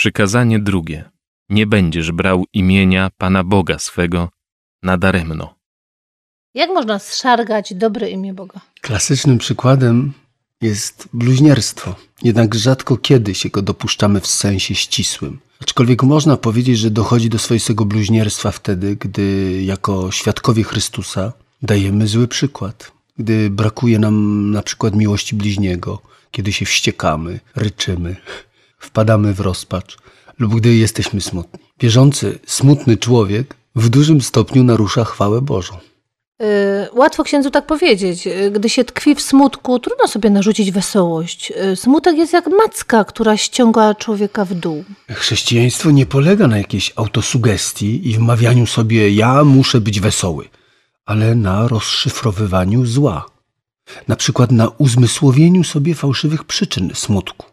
Przykazanie drugie. Nie będziesz brał imienia Pana Boga swego nadaremno. Jak można zszargać dobre imię Boga? Klasycznym przykładem jest bluźnierstwo. Jednak rzadko kiedy się go dopuszczamy w sensie ścisłym. Aczkolwiek można powiedzieć, że dochodzi do swoistego bluźnierstwa wtedy, gdy jako świadkowie Chrystusa dajemy zły przykład. Gdy brakuje nam na przykład miłości bliźniego, kiedy się wściekamy, ryczymy, wpadamy w rozpacz lub gdy jesteśmy smutni. Wierzący, smutny człowiek w dużym stopniu narusza chwałę Bożą. Yy, łatwo księdzu tak powiedzieć. Yy, Gdy się tkwi w smutku, trudno sobie narzucić wesołość. Yy, Smutek jest jak macka, która ściąga człowieka w dół. Chrześcijaństwo nie polega na jakiejś autosugestii i wmawianiu sobie ja muszę być wesoły, ale na rozszyfrowywaniu zła. Na przykład na uzmysłowieniu sobie fałszywych przyczyn smutku.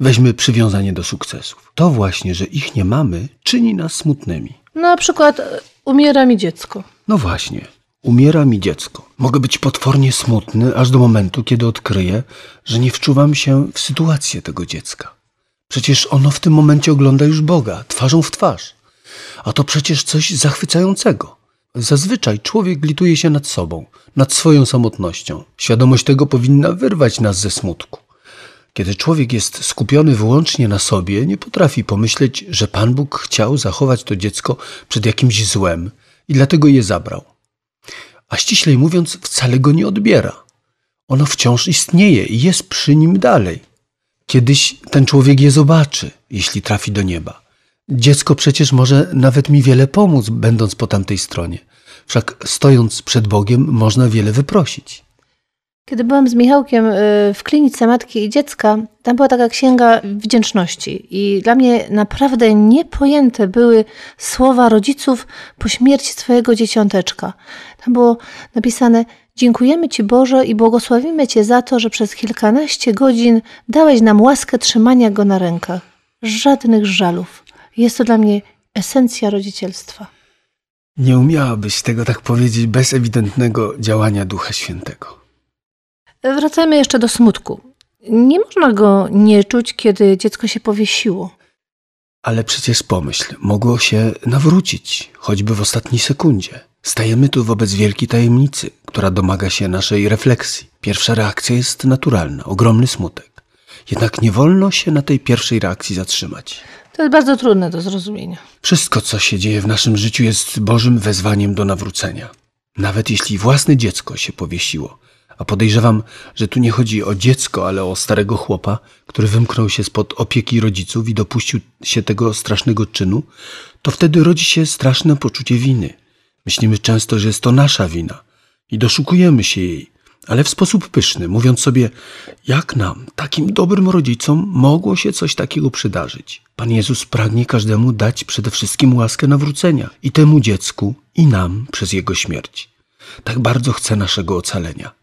Weźmy przywiązanie do sukcesów. To właśnie, że ich nie mamy, czyni nas smutnymi. Na przykład yy, umiera mi dziecko. No właśnie, umiera mi dziecko. Mogę być potwornie smutny aż do momentu, kiedy odkryję, że nie wczuwam się w sytuację tego dziecka. Przecież ono w tym momencie ogląda już Boga, twarzą w twarz. A to przecież coś zachwycającego. Zazwyczaj człowiek lituje się nad sobą, nad swoją samotnością. Świadomość tego powinna wyrwać nas ze smutku. Kiedy człowiek jest skupiony wyłącznie na sobie, nie potrafi pomyśleć, że Pan Bóg chciał zachować to dziecko przed jakimś złem i dlatego je zabrał. A ściślej mówiąc, wcale go nie odbiera. Ono wciąż istnieje i jest przy nim dalej. Kiedyś ten człowiek je zobaczy, jeśli trafi do nieba. Dziecko przecież może nawet mi wiele pomóc, będąc po tamtej stronie. Wszak stojąc przed Bogiem, można wiele wyprosić. Kiedy byłam z Michałkiem y, w klinice matki i dziecka, tam była taka księga wdzięczności. I dla mnie naprawdę niepojęte były słowa rodziców po śmierci swojego dzieciąteczka. Tam było napisane: Dziękujemy Ci Boże i błogosławimy Cię za to, że przez kilkanaście godzin dałeś nam łaskę trzymania go na rękach. Żadnych żalów. Jest to dla mnie esencja rodzicielstwa. Nie umiałabyś tego tak powiedzieć bez ewidentnego działania Ducha Świętego. Wracajmy jeszcze do smutku. Nie można go nie czuć, kiedy dziecko się powiesiło. Ale przecież pomyśl, mogło się nawrócić, choćby w ostatniej sekundzie. Stajemy tu wobec wielkiej tajemnicy, która domaga się naszej refleksji. Pierwsza reakcja jest naturalna, ogromny smutek. Jednak nie wolno się na tej pierwszej reakcji zatrzymać. To jest bardzo trudne do zrozumienia. Wszystko, co się dzieje w naszym życiu, jest Bożym wezwaniem do nawrócenia. Nawet jeśli własne dziecko się powiesiło, a podejrzewam, że tu nie chodzi o dziecko, ale o starego chłopa, który wymknął się spod opieki rodziców i dopuścił się tego strasznego czynu, to wtedy rodzi się straszne poczucie winy. Myślimy często, że jest to nasza wina i doszukujemy się jej, ale w sposób pyszny, mówiąc sobie, jak nam, takim dobrym rodzicom, mogło się coś takiego przydarzyć. Pan Jezus pragnie każdemu dać przede wszystkim łaskę nawrócenia i temu dziecku, i nam przez jego śmierć. Tak bardzo chce naszego ocalenia.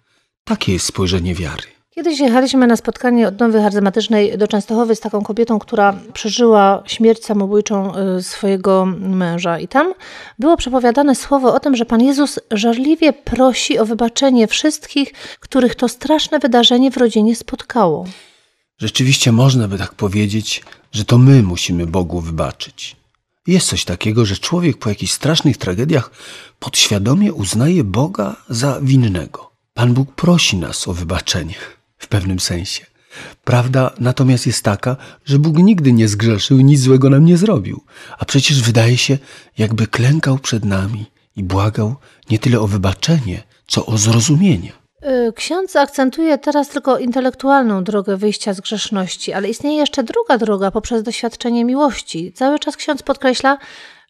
Takie jest spojrzenie wiary. Kiedyś jechaliśmy na spotkanie odnowy charyzmatycznej do Częstochowy z taką kobietą, która przeżyła śmierć samobójczą y, swojego męża. I tam było przepowiadane słowo o tym, że Pan Jezus żarliwie prosi o wybaczenie wszystkich, których to straszne wydarzenie w rodzinie spotkało. Rzeczywiście można by tak powiedzieć, że to my musimy Bogu wybaczyć. Jest coś takiego, że człowiek po jakichś strasznych tragediach podświadomie uznaje Boga za winnego. Pan Bóg prosi nas o wybaczenie w pewnym sensie. Prawda natomiast jest taka, że Bóg nigdy nie zgrzeszył, nic złego nam nie zrobił, a przecież wydaje się, jakby klękał przed nami i błagał nie tyle o wybaczenie, co o zrozumienie. Y, Ksiądz akcentuje teraz tylko intelektualną drogę wyjścia z grzeszności, ale istnieje jeszcze druga droga poprzez doświadczenie miłości. Cały czas ksiądz podkreśla,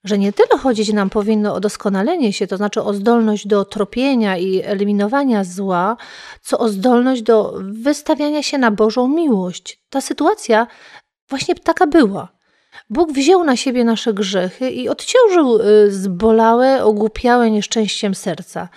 że nie tyle chodzić nam powinno o doskonalenie się, to znaczy o zdolność do tropienia i eliminowania zła, co o zdolność do wystawiania się na Bożą miłość. Ta sytuacja właśnie taka była. Bóg wziął na siebie nasze grzechy i odciążył y, zbolałe, ogłupiałe nieszczęściem serca.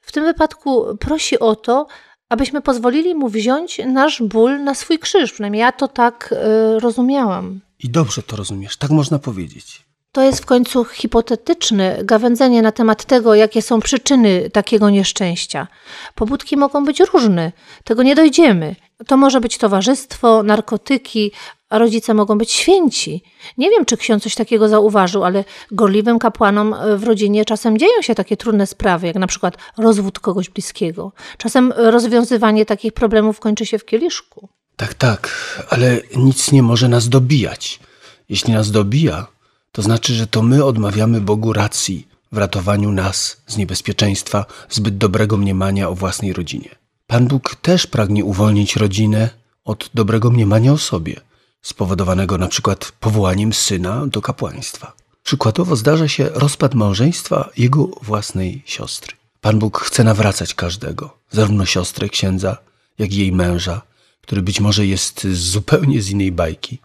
W tym wypadku prosi o to, abyśmy pozwolili mu wziąć nasz ból na swój krzyż. Przynajmniej ja to tak y, rozumiałam. I dobrze to rozumiesz, tak można powiedzieć. To jest w końcu hipotetyczne gawędzenie na temat tego, jakie są przyczyny takiego nieszczęścia. Pobudki mogą być różne, tego nie dojdziemy. To może być towarzystwo, narkotyki, a rodzice mogą być święci. Nie wiem, czy ksiądz coś takiego zauważył, ale gorliwym kapłanom w rodzinie czasem dzieją się takie trudne sprawy, jak na przykład rozwód kogoś bliskiego. Czasem rozwiązywanie takich problemów kończy się w kieliszku. Tak, tak, ale nic nie może nas dobijać. Jeśli nas dobija, to znaczy, że to my odmawiamy Bogu racji w ratowaniu nas z niebezpieczeństwa zbyt dobrego mniemania o własnej rodzinie. Pan Bóg też pragnie uwolnić rodzinę od dobrego mniemania o sobie, spowodowanego na przykład powołaniem syna do kapłaństwa. Przykładowo zdarza się rozpad małżeństwa jego własnej siostry. Pan Bóg chce nawracać każdego, zarówno siostrę księdza, jak i jej męża, który być może jest zupełnie z innej bajki.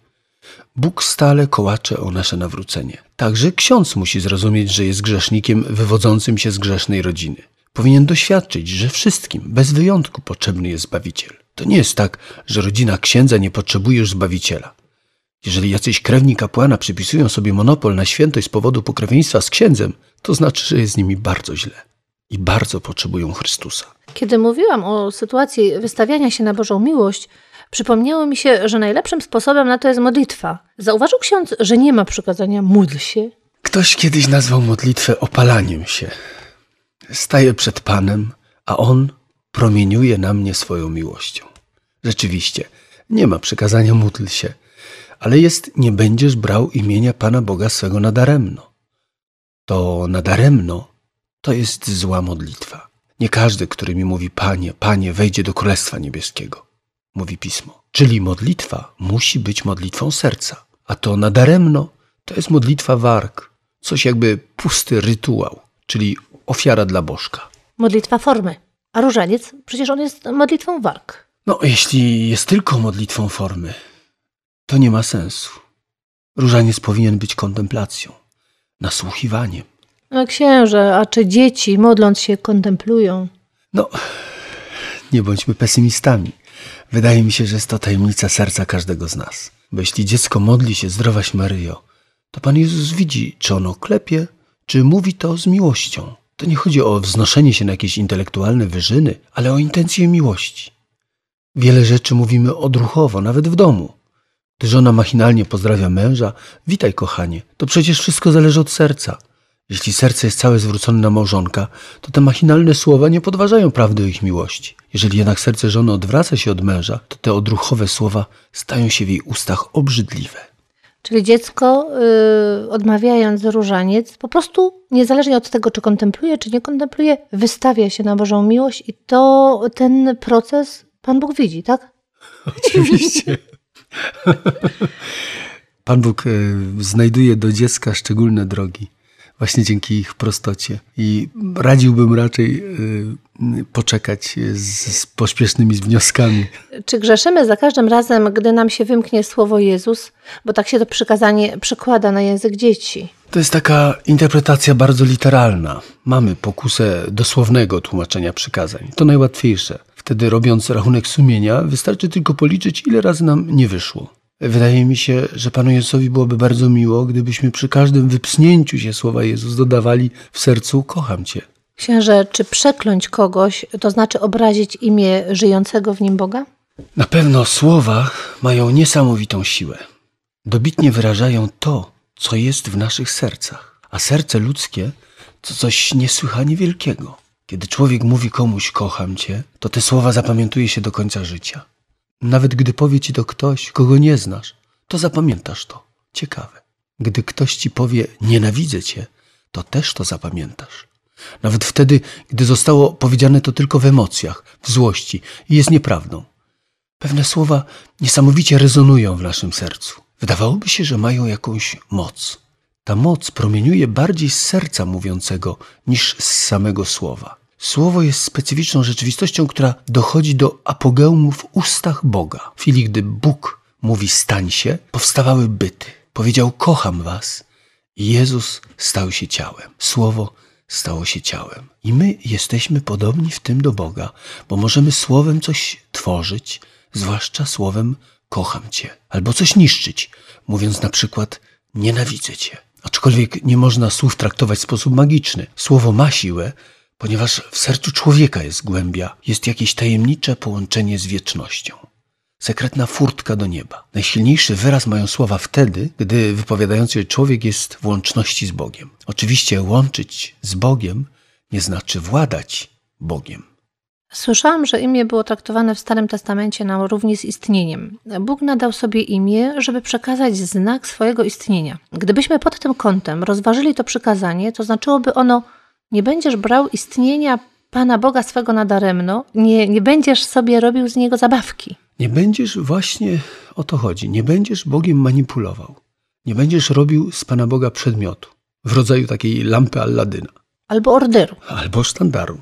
Bóg stale kołacze o nasze nawrócenie. Także ksiądz musi zrozumieć, że jest grzesznikiem wywodzącym się z grzesznej rodziny. Powinien doświadczyć, że wszystkim, bez wyjątku, potrzebny jest Zbawiciel. To nie jest tak, że rodzina księdza nie potrzebuje już Zbawiciela. Jeżeli jacyś krewni kapłana przypisują sobie monopol na świętość z powodu pokrewieństwa z księdzem, to znaczy, że jest z nimi bardzo źle i bardzo potrzebują Chrystusa. Kiedy mówiłam o sytuacji wystawiania się na Bożą miłość, przypomniało mi się, że najlepszym sposobem na to jest modlitwa. Zauważył ksiądz, że nie ma przykazania módl się? Ktoś kiedyś nazwał modlitwę opalaniem się. Staję przed Panem, a On promieniuje na mnie swoją miłością. Rzeczywiście, nie ma przykazania módl się, ale jest nie będziesz brał imienia Pana Boga swego nadaremno. To nadaremno to jest zła modlitwa. Nie każdy, który mi mówi Panie, Panie, wejdzie do Królestwa Niebieskiego, mówi Pismo. Czyli modlitwa musi być modlitwą serca, a to nadaremno to jest modlitwa warg, coś jakby pusty rytuał, czyli ofiara dla bożka. Modlitwa formy. A różaniec, przecież on jest modlitwą warg. No, jeśli jest tylko modlitwą formy, to nie ma sensu. Różaniec powinien być kontemplacją, nasłuchiwaniem. No księże, a czy dzieci modląc się kontemplują? No, nie bądźmy pesymistami. Wydaje mi się, że jest to tajemnica serca każdego z nas. Bo jeśli dziecko modli się zdrowaś Maryjo, to Pan Jezus widzi, czy ono klepie, czy mówi to z miłością. To nie chodzi o wznoszenie się na jakieś intelektualne wyżyny, ale o intencję miłości. Wiele rzeczy mówimy odruchowo, nawet w domu. Gdy żona machinalnie pozdrawia męża, witaj kochanie, to przecież wszystko zależy od serca. Jeśli serce jest całe zwrócone na małżonka, to te machinalne słowa nie podważają prawdy o ich miłości. Jeżeli jednak serce żony odwraca się od męża, to te odruchowe słowa stają się w jej ustach obrzydliwe. Czyli dziecko, yy, odmawiając różaniec, po prostu niezależnie od tego, czy kontempluje, czy nie kontempluje, wystawia się na Bożą miłość i to ten proces Pan Bóg widzi, tak? Oczywiście. Pan Bóg y, znajduje do dziecka szczególne drogi właśnie dzięki ich prostocie. I radziłbym raczej y, poczekać z, z pośpiesznymi wnioskami. Czy grzeszymy za każdym razem, gdy nam się wymknie słowo Jezus? Bo tak się to przykazanie przekłada na język dzieci. To jest taka interpretacja bardzo literalna. Mamy pokusę dosłownego tłumaczenia przykazań. To najłatwiejsze. Wtedy robiąc rachunek sumienia, wystarczy tylko policzyć, ile razy nam nie wyszło. Wydaje mi się, że Panu Jezusowi byłoby bardzo miło, gdybyśmy przy każdym wypsnięciu się słowa Jezus dodawali w sercu kocham Cię. Księże, czy przekląć kogoś, to znaczy obrazić imię żyjącego w nim Boga? Na pewno słowa mają niesamowitą siłę. Dobitnie wyrażają to, co jest w naszych sercach. A serce ludzkie to coś niesłychanie wielkiego. Kiedy człowiek mówi komuś kocham Cię, to te słowa zapamiętuje się do końca życia. Nawet gdy powie ci to ktoś, kogo nie znasz, to zapamiętasz to. Ciekawe. Gdy ktoś ci powie nienawidzę cię, to też to zapamiętasz. Nawet wtedy, gdy zostało powiedziane to tylko w emocjach, w złości i jest nieprawdą. Pewne słowa niesamowicie rezonują w naszym sercu. Wydawałoby się, że mają jakąś moc. Ta moc promieniuje bardziej z serca mówiącego niż z samego słowa. Słowo jest specyficzną rzeczywistością, która dochodzi do apogeum w ustach Boga. W chwili, gdy Bóg mówi stań się, powstawały byty. Powiedział kocham was. Jezus stał się ciałem. Słowo stało się ciałem. I my jesteśmy podobni w tym do Boga, bo możemy słowem coś tworzyć, zwłaszcza słowem kocham cię, albo coś niszczyć, mówiąc na przykład nienawidzę cię. Aczkolwiek nie można słów traktować w sposób magiczny. Słowo ma siłę, ponieważ w sercu człowieka jest głębia, jest jakieś tajemnicze połączenie z wiecznością. sekretna furtka do nieba. Najsilniejszy wyraz mają słowa wtedy, gdy wypowiadający człowiek jest w łączności z Bogiem. Oczywiście łączyć z Bogiem nie znaczy władać Bogiem. Słyszałam, że imię było traktowane w Starym Testamencie na równi z istnieniem. Bóg nadał sobie imię, żeby przekazać znak swojego istnienia. Gdybyśmy pod tym kątem rozważyli to przykazanie, to znaczyłoby ono: Nie będziesz brał istnienia Pana Boga swego nadaremno, nie, nie będziesz sobie robił z niego zabawki. Nie będziesz właśnie o to chodzi. Nie będziesz Bogiem manipulował. Nie będziesz robił z Pana Boga przedmiotu w rodzaju takiej lampy Alladyna Albo orderu. albo sztandaru.